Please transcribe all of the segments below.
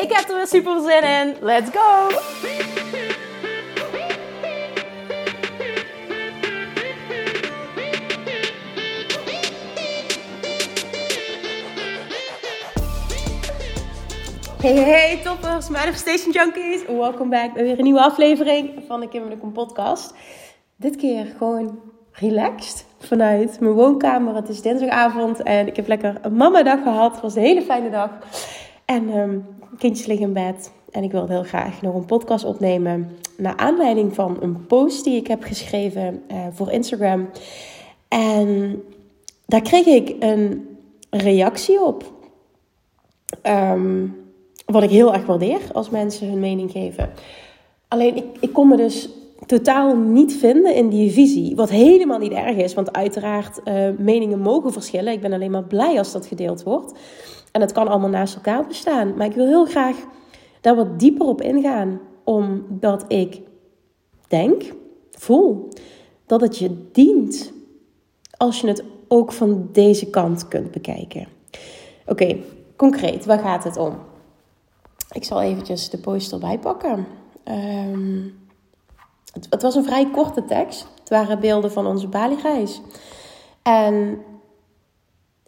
Ik heb er weer super zin in. Let's go! Hey, hey, toppers, Manifestation Junkies. Welkom back bij weer een nieuwe aflevering van de Kim podcast. Dit keer gewoon relaxed vanuit mijn woonkamer. Het is dinsdagavond en ik heb lekker een mama-dag gehad. Het was een hele fijne dag. En um, kindjes liggen in bed. En ik wilde heel graag nog een podcast opnemen. Naar aanleiding van een post die ik heb geschreven uh, voor Instagram. En daar kreeg ik een reactie op. Um, wat ik heel erg waardeer als mensen hun mening geven. Alleen ik, ik kon me dus totaal niet vinden in die visie. Wat helemaal niet erg is, want uiteraard uh, meningen mogen verschillen. Ik ben alleen maar blij als dat gedeeld wordt. En het kan allemaal naast elkaar bestaan. Maar ik wil heel graag daar wat dieper op ingaan, omdat ik denk, voel, dat het je dient als je het ook van deze kant kunt bekijken. Oké, concreet, waar gaat het om? Ik zal eventjes de post erbij pakken. Um, het, het, was een vrij korte tekst. Het waren beelden van onze Bali-reis. En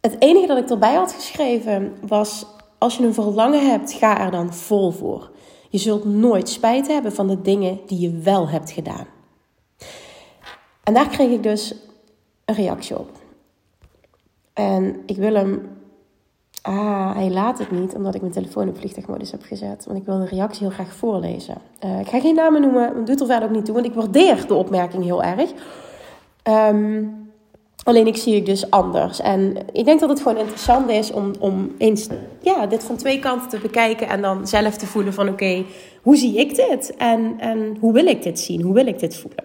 het enige dat ik erbij had geschreven was: als je een verlangen hebt, ga er dan vol voor. Je zult nooit spijt hebben van de dingen die je wel hebt gedaan. En daar kreeg ik dus een reactie op. En ik wil hem Ah, hij laat het niet, omdat ik mijn telefoon op vliegtuigmodus heb gezet. Want ik wil de reactie heel graag voorlezen. Uh, ik ga geen namen noemen, dat doet er verder ook niet toe. Want ik waardeer de opmerking heel erg. Um, alleen ik zie het dus anders. En ik denk dat het gewoon interessant is om, om eens ja, dit van twee kanten te bekijken. En dan zelf te voelen van oké, hoe zie ik dit? En, en hoe wil ik dit zien? Hoe wil ik dit voelen?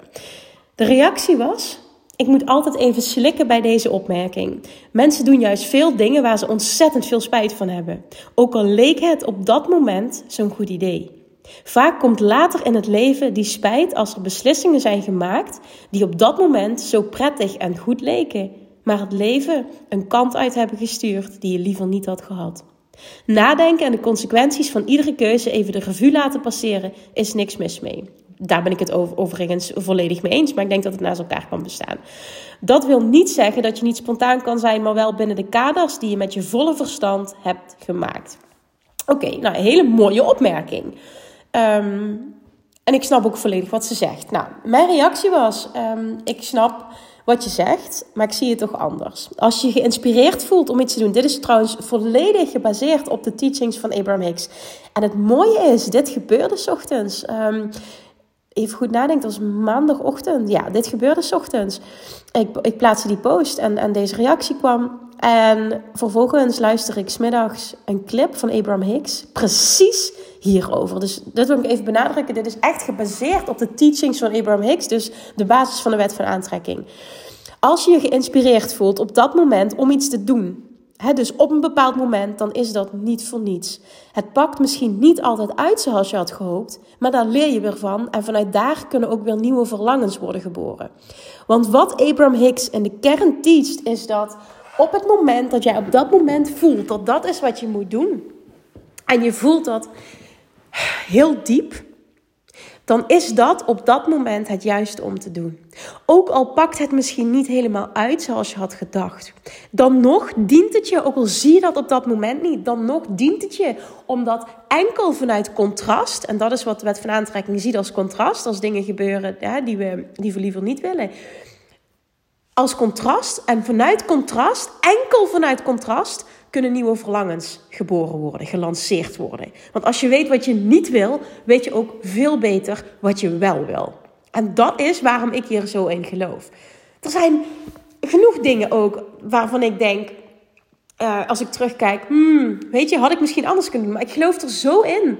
De reactie was... Ik moet altijd even slikken bij deze opmerking. Mensen doen juist veel dingen waar ze ontzettend veel spijt van hebben. Ook al leek het op dat moment zo'n goed idee. Vaak komt later in het leven die spijt als er beslissingen zijn gemaakt die op dat moment zo prettig en goed leken, maar het leven een kant uit hebben gestuurd die je liever niet had gehad. Nadenken en de consequenties van iedere keuze even de revue laten passeren is niks mis mee daar ben ik het over, overigens volledig mee eens. Maar ik denk dat het naast elkaar kan bestaan. Dat wil niet zeggen dat je niet spontaan kan zijn, maar wel binnen de kaders die je met je volle verstand hebt gemaakt. Oké, nou, een hele mooie opmerking. Um, en ik snap ook volledig wat ze zegt. Nou, mijn reactie was: um, ik snap wat je zegt, maar ik zie het toch anders. Als je geïnspireerd voelt om iets te doen, dit is trouwens volledig gebaseerd op de teachings van Abraham Hicks. En het mooie is, dit gebeurde s ochtends. Um, even goed nadenkt, was maandagochtend. Ja, dit gebeurde s ochtends. Ik, ik plaatste die post en, en deze reactie kwam. En vervolgens luister ik smiddags een clip van Abraham Hicks. Precies hierover. Dus dit wil ik even benadrukken. Dit is echt gebaseerd op de teachings van Abraham Hicks. Dus de basis van de wet van aantrekking. Als je je geïnspireerd voelt op dat moment om iets te doen dus op een bepaald moment, dan is dat niet voor niets. Het pakt misschien niet altijd uit zoals je had gehoopt, maar daar leer je weer van en vanuit daar kunnen ook weer nieuwe verlangens worden geboren. Want wat Abraham Hicks in de kern teacht, is dat op het moment dat jij op dat moment voelt dat dat is wat je moet doen, en je voelt dat heel diep, dan is dat op dat moment het juiste om te doen. Ook al pakt het misschien niet helemaal uit zoals je had gedacht. Dan nog dient het je, ook al zie je dat op dat moment niet, dan nog dient het je omdat enkel vanuit contrast, en dat is wat de wet van aantrekking ziet als contrast, als dingen gebeuren die, we, die we liever niet willen. Als contrast en vanuit contrast, enkel vanuit contrast, kunnen nieuwe verlangens geboren worden, gelanceerd worden. Want als je weet wat je niet wil, weet je ook veel beter wat je wel wil. En dat is waarom ik hier zo in geloof. Er zijn genoeg dingen ook waarvan ik denk, uh, als ik terugkijk, hmm, weet je, had ik misschien anders kunnen doen. Maar ik geloof er zo in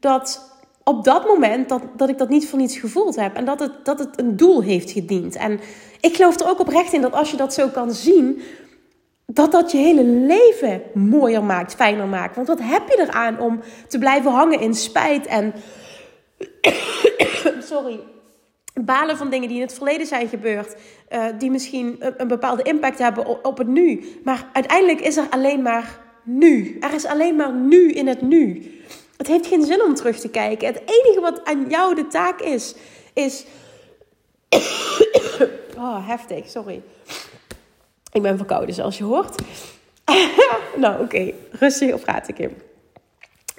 dat op dat moment dat, dat ik dat niet voor niets gevoeld heb. En dat het, dat het een doel heeft gediend. En ik geloof er ook oprecht in dat als je dat zo kan zien, dat dat je hele leven mooier maakt, fijner maakt. Want wat heb je eraan om te blijven hangen in spijt en. Sorry. Balen van dingen die in het verleden zijn gebeurd, uh, die misschien een, een, bepaalde impact hebben op, op het nu. Maar uiteindelijk is er alleen maar nu. Er is alleen maar nu in het nu. Het heeft geen zin om terug te kijken. Het enige wat aan jou de taak is, is. oh, heftig, sorry. Ik ben verkouden, zoals je hoort. nou, oké, rustig op ik in.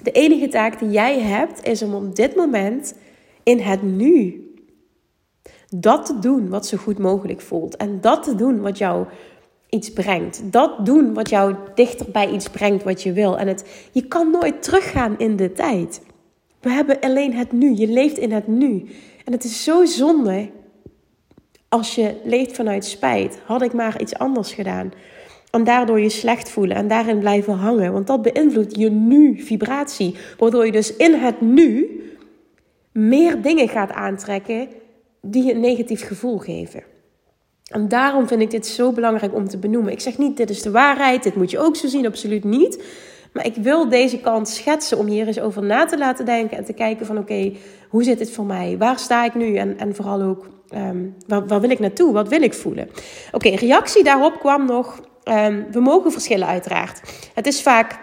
De enige taak die jij hebt, is om op dit moment in het nu dat te doen wat zo goed mogelijk voelt. En dat te doen wat jou iets brengt. Dat doen wat jou dichter bij iets brengt wat je wil. En het, je kan nooit teruggaan in de tijd. We hebben alleen het nu. Je leeft in het nu. En het is zo zonde als je leeft vanuit spijt. Had ik maar iets anders gedaan. En daardoor je slecht voelen en daarin blijven hangen. Want dat beïnvloedt je nu-vibratie. Waardoor je dus in het nu meer dingen gaat aantrekken die je een negatief gevoel geven. En daarom vind ik dit zo belangrijk om te benoemen. Ik zeg niet, dit is de waarheid, dit moet je ook zo zien, absoluut niet. Maar ik wil deze kant schetsen om hier eens over na te laten denken en te kijken van oké, hoe zit dit voor mij? Waar sta ik nu? En, en vooral ook, um, waar, waar, wil ik naartoe? Wat wil ik voelen? Oké, reactie daarop kwam nog, um, we mogen verschillen uiteraard. Het is vaak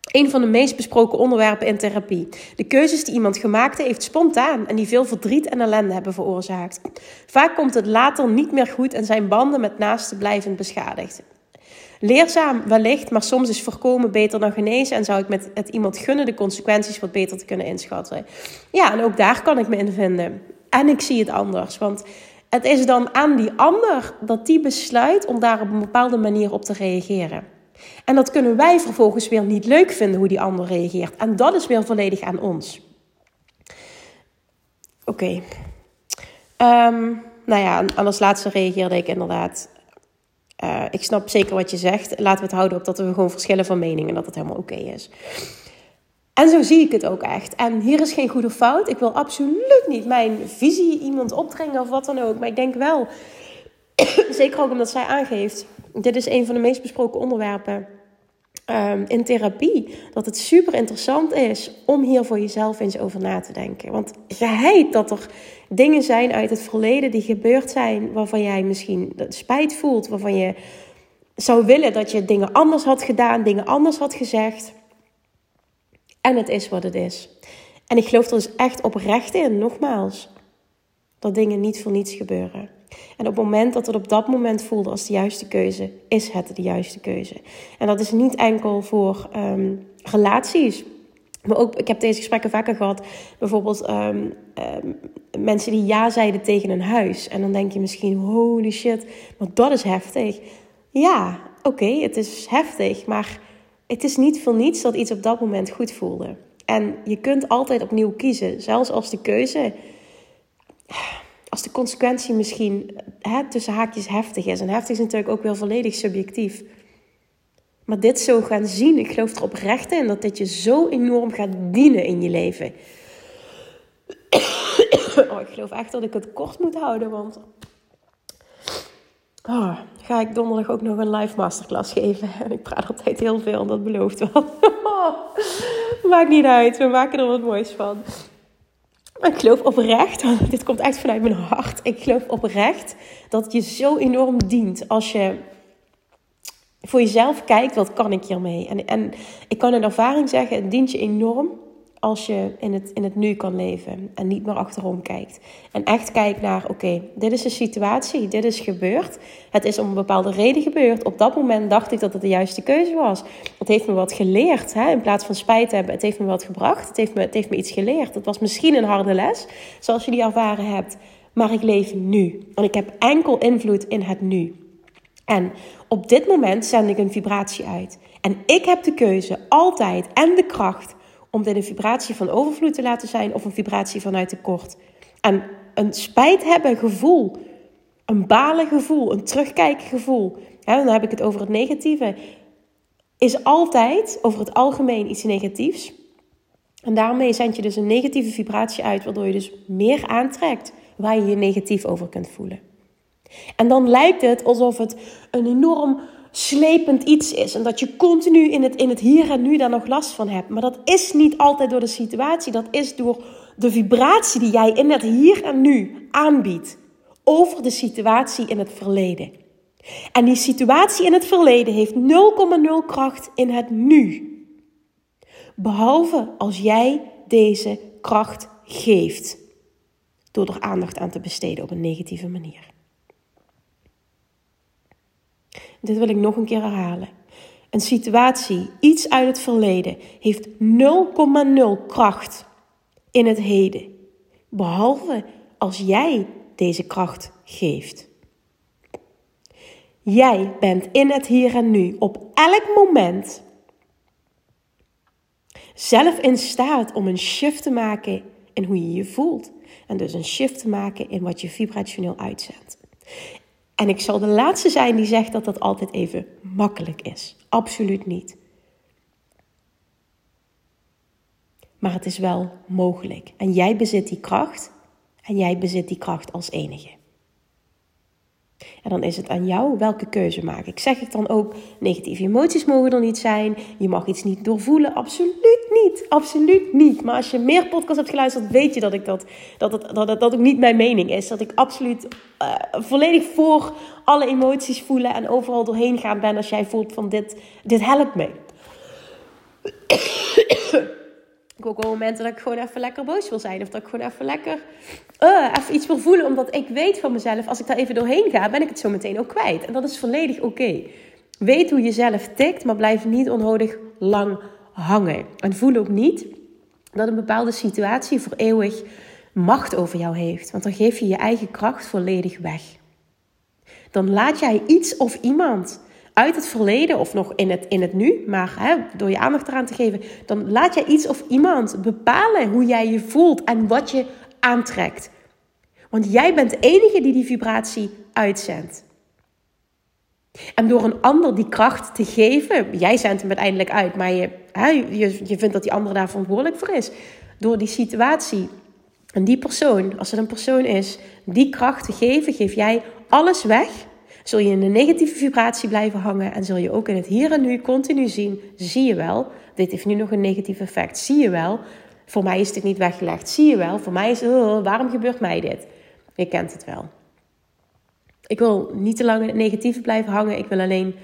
een van de meest besproken onderwerpen in therapie. De keuzes die iemand gemaakt heeft spontaan en die veel verdriet en ellende hebben veroorzaakt. Vaak komt het later niet meer goed en zijn banden met naasten blijvend beschadigd. Leerzaam wellicht, maar soms is voorkomen beter dan genezen. En zou ik met het iemand gunnen de consequenties wat beter te kunnen inschatten. Ja, en ook daar kan ik me in vinden. En ik zie het anders. Want het is dan aan die ander dat die besluit om daar op een bepaalde manier op te reageren. En dat kunnen wij vervolgens weer niet leuk vinden hoe die ander reageert. En dat is weer volledig aan ons. Oké. Ehm, nou ja, en als laatste reageerde ik inderdaad. Uh, ik snap zeker wat je zegt. Laten we het houden op dat we gewoon verschillen van meningen en dat het helemaal oké is. En zo zie ik het ook echt. En hier is geen goede fout. Ik wil absoluut niet mijn visie iemand opdringen of wat dan ook. Maar ik denk wel, zeker ook omdat zij aangeeft dit is een van de meest besproken onderwerpen um, in therapie. Dat het super interessant is om hier voor jezelf eens over na te denken. Want geheid dat er dingen zijn uit het verleden die gebeurd zijn, waarvan jij misschien spijt voelt, waarvan je zou willen dat je dingen anders had gedaan, dingen anders had gezegd. En het is wat het is. En ik geloof er dus echt oprecht in, nogmaals, dat dingen niet voor niets gebeuren. En op het moment dat het op dat moment voelde als de juiste keuze, is het de juiste keuze. En dat is niet enkel voor um, relaties. Maar ook, ik heb deze gesprekken vaker gehad. Bijvoorbeeld um, um, mensen die ja zeiden tegen een huis. En dan denk je misschien, holy shit, maar dat is heftig. Ja, oké, het is heftig. Maar het is niet voor niets dat iets op dat moment goed voelde. En je kunt altijd opnieuw kiezen. Zelfs als de keuze als de consequentie misschien hè, tussen haakjes heftig is. En heftig is natuurlijk ook wel volledig subjectief. Maar dit zo gaan zien, ik geloof er oprecht in dat dit je zo enorm gaat dienen in je leven. Oh, ik geloof echt dat ik het kort moet houden, want oh, ga ik donderdag ook nog een live masterclass geven. En ik praat altijd heel veel, dat belooft wel. maakt niet uit, we maken er wat moois van. Ik geloof oprecht, dit komt echt vanuit mijn hart. Ik geloof oprecht dat je zo enorm dient als je voor jezelf kijkt, wat kan ik hiermee? En, en ik kan in ervaring zeggen, het dient je enorm als je in het, in het nu kan leven en niet meer achterom kijkt. En echt kijkt naar, oké, dit is de situatie, dit is gebeurd. Het is om een bepaalde reden gebeurd. Op dat moment dacht ik dat het de juiste keuze was. Het heeft me wat geleerd, hè? in plaats van spijt hebben. Het heeft me wat gebracht, het heeft me, het heeft me iets geleerd. Het was misschien een harde les, zoals je die ervaren hebt. Maar ik leef nu. En ik heb enkel invloed in het nu. En op dit moment zend ik een vibratie uit. En ik heb de keuze altijd en de kracht om dit een vibratie van overvloed te laten zijn of een vibratie vanuit tekort. En een spijt hebben gevoel, een balen gevoel, een terugkijken gevoel, dan heb ik het over het negatieve, is altijd over het algemeen iets negatiefs. En daarmee zend je dus een negatieve vibratie uit, waardoor je dus meer aantrekt waar je je negatief over kunt voelen. En dan lijkt het alsof het een enorm slepend iets is. En dat je continu in het, in het hier en nu daar nog last van hebt. Maar dat is niet altijd door de situatie. Dat is door de vibratie die jij in het hier en nu aanbiedt. Over de situatie in het verleden. En die situatie in het verleden heeft 0,0 kracht in het nu. Behalve als jij deze kracht geeft. Door er aandacht aan te besteden op een negatieve manier. Dit wil ik nog een keer herhalen. Een situatie, iets uit het verleden, heeft 0,0 kracht in het heden. Behalve als jij deze kracht geeft. Jij bent in het hier en nu op elk moment zelf in staat om een shift te maken in hoe je je voelt. En dus een shift te maken in wat je vibrationeel uitzendt. En ik zal de laatste zijn die zegt dat dat altijd even makkelijk is. Absoluut niet. Maar het is wel mogelijk. En jij bezit die kracht. En jij bezit die kracht als enige. En dan is het aan jou welke keuze maken. Ik zeg het dan ook, negatieve emoties mogen er niet zijn. Je mag iets niet doorvoelen. Absoluut niet. Absoluut niet. Maar als je meer podcasts hebt geluisterd, weet je dat ik dat, dat, dat, dat, dat ook niet mijn mening is. Dat ik absoluut uh, volledig voor alle emoties voelen en overal doorheen gaan ben als jij voelt van dit, dit helpt me. Ik ook wel momenten dat ik gewoon even lekker boos wil zijn. Of dat ik gewoon even lekker uh, even iets wil voelen. Omdat ik weet van mezelf, als ik daar even doorheen ga, ben ik het zo meteen ook kwijt. En dat is volledig oké. Weet hoe je zelf tikt, maar blijf niet onnodig lang hangen. En voel ook niet dat een bepaalde situatie voor eeuwig macht over jou heeft. Want dan geef je je eigen kracht volledig weg. Dan laat jij iets of iemand uit het verleden of nog in het, in het nu, maar hè, door je aandacht eraan te geven, dan laat jij iets of iemand bepalen hoe jij je voelt en wat je aantrekt. Want jij bent de enige die die vibratie uitzendt. En door een ander die kracht te geven, jij zendt hem uiteindelijk uit, maar je, hè, je, je vindt dat die ander daar verantwoordelijk voor is. Door die situatie en die persoon, als het een persoon is, die kracht te geven, geef jij alles weg zul je in een negatieve vibratie blijven hangen en zul je ook in het hier en nu continu zien, zie je wel, dit heeft nu nog een negatief effect, zie je wel, voor mij is dit niet weggelegd, zie je wel, voor mij is, oh, waarom gebeurt mij dit? Je kent het wel. Ik wil niet te lang in het negatieve blijven hangen, ik wil alleen,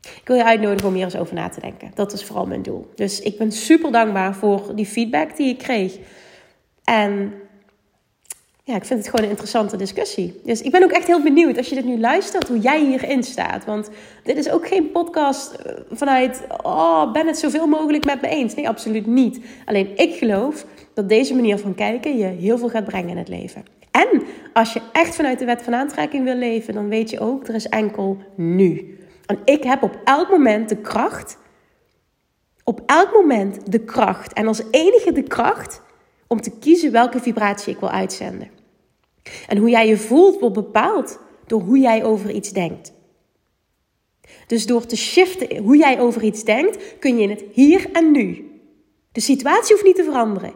ik wil je uitnodigen om hier eens over na te denken. Dat is vooral mijn doel. Dus ik ben super dankbaar voor die feedback die ik kreeg. En ja, ik vind het gewoon een interessante discussie. Dus ik ben ook echt heel benieuwd als je dit nu luistert, hoe jij hierin staat. Want dit is ook geen podcast eh, vanuit, oh, ben het zoveel mogelijk met me eens. Nee, absoluut niet. Alleen ik geloof dat deze manier van kijken je heel veel gaat brengen in het leven. En als je echt vanuit de wet van aantrekking wil leven, dan weet je ook, er is enkel nu. En ik heb op elk moment de kracht, op elk moment de kracht en als enige de kracht om te kiezen welke vibratie ik wil uitzenden. En hoe jij je voelt wordt bepaald door hoe jij over iets denkt. Dus door te shiften hoe jij over iets denkt, kun je in het hier en nu. De situatie hoeft niet te veranderen.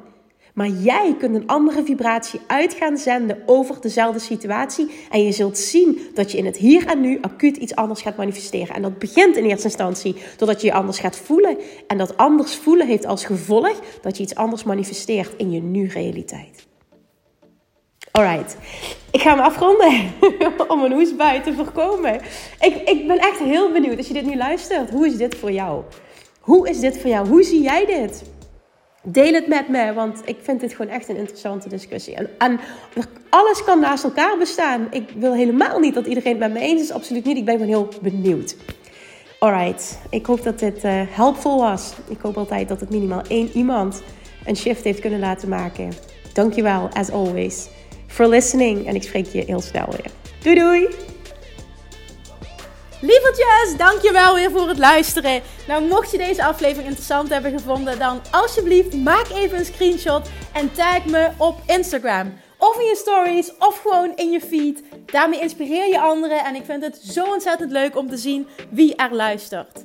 Maar jij kunt een andere vibratie uit gaan zenden over dezelfde situatie. En je zult zien dat je in het hier en nu acuut iets anders gaat manifesteren. En dat begint in eerste instantie doordat je je anders gaat voelen. En dat anders voelen heeft als gevolg dat je iets anders manifesteert in je nu-realiteit. Alright, ik ga me afronden om een hoesbui te voorkomen. Ik, ik ben echt heel benieuwd als je dit nu luistert. Hoe is dit voor jou? Hoe is dit voor jou? Hoe zie jij dit? Deel het met me, want ik vind dit gewoon echt een interessante discussie. En, en, alles kan naast elkaar bestaan. Ik wil helemaal niet dat iedereen het met me eens is. Absoluut niet. Ik ben gewoon heel benieuwd. Alright, ik hoop dat dit uh, helpvol was. Ik hoop altijd dat het minimaal één iemand een shift heeft kunnen laten maken. Dankjewel, as always, for listening. En ik spreek je heel snel weer. Doei doei! Lievertjes, dankjewel weer voor het luisteren. Nou, mocht je deze aflevering interessant hebben gevonden, dan alsjeblieft maak even een screenshot en tag me op Instagram. Of in je stories, of gewoon in je feed. Daarmee inspireer je anderen en ik vind het zo ontzettend leuk om te zien wie er luistert.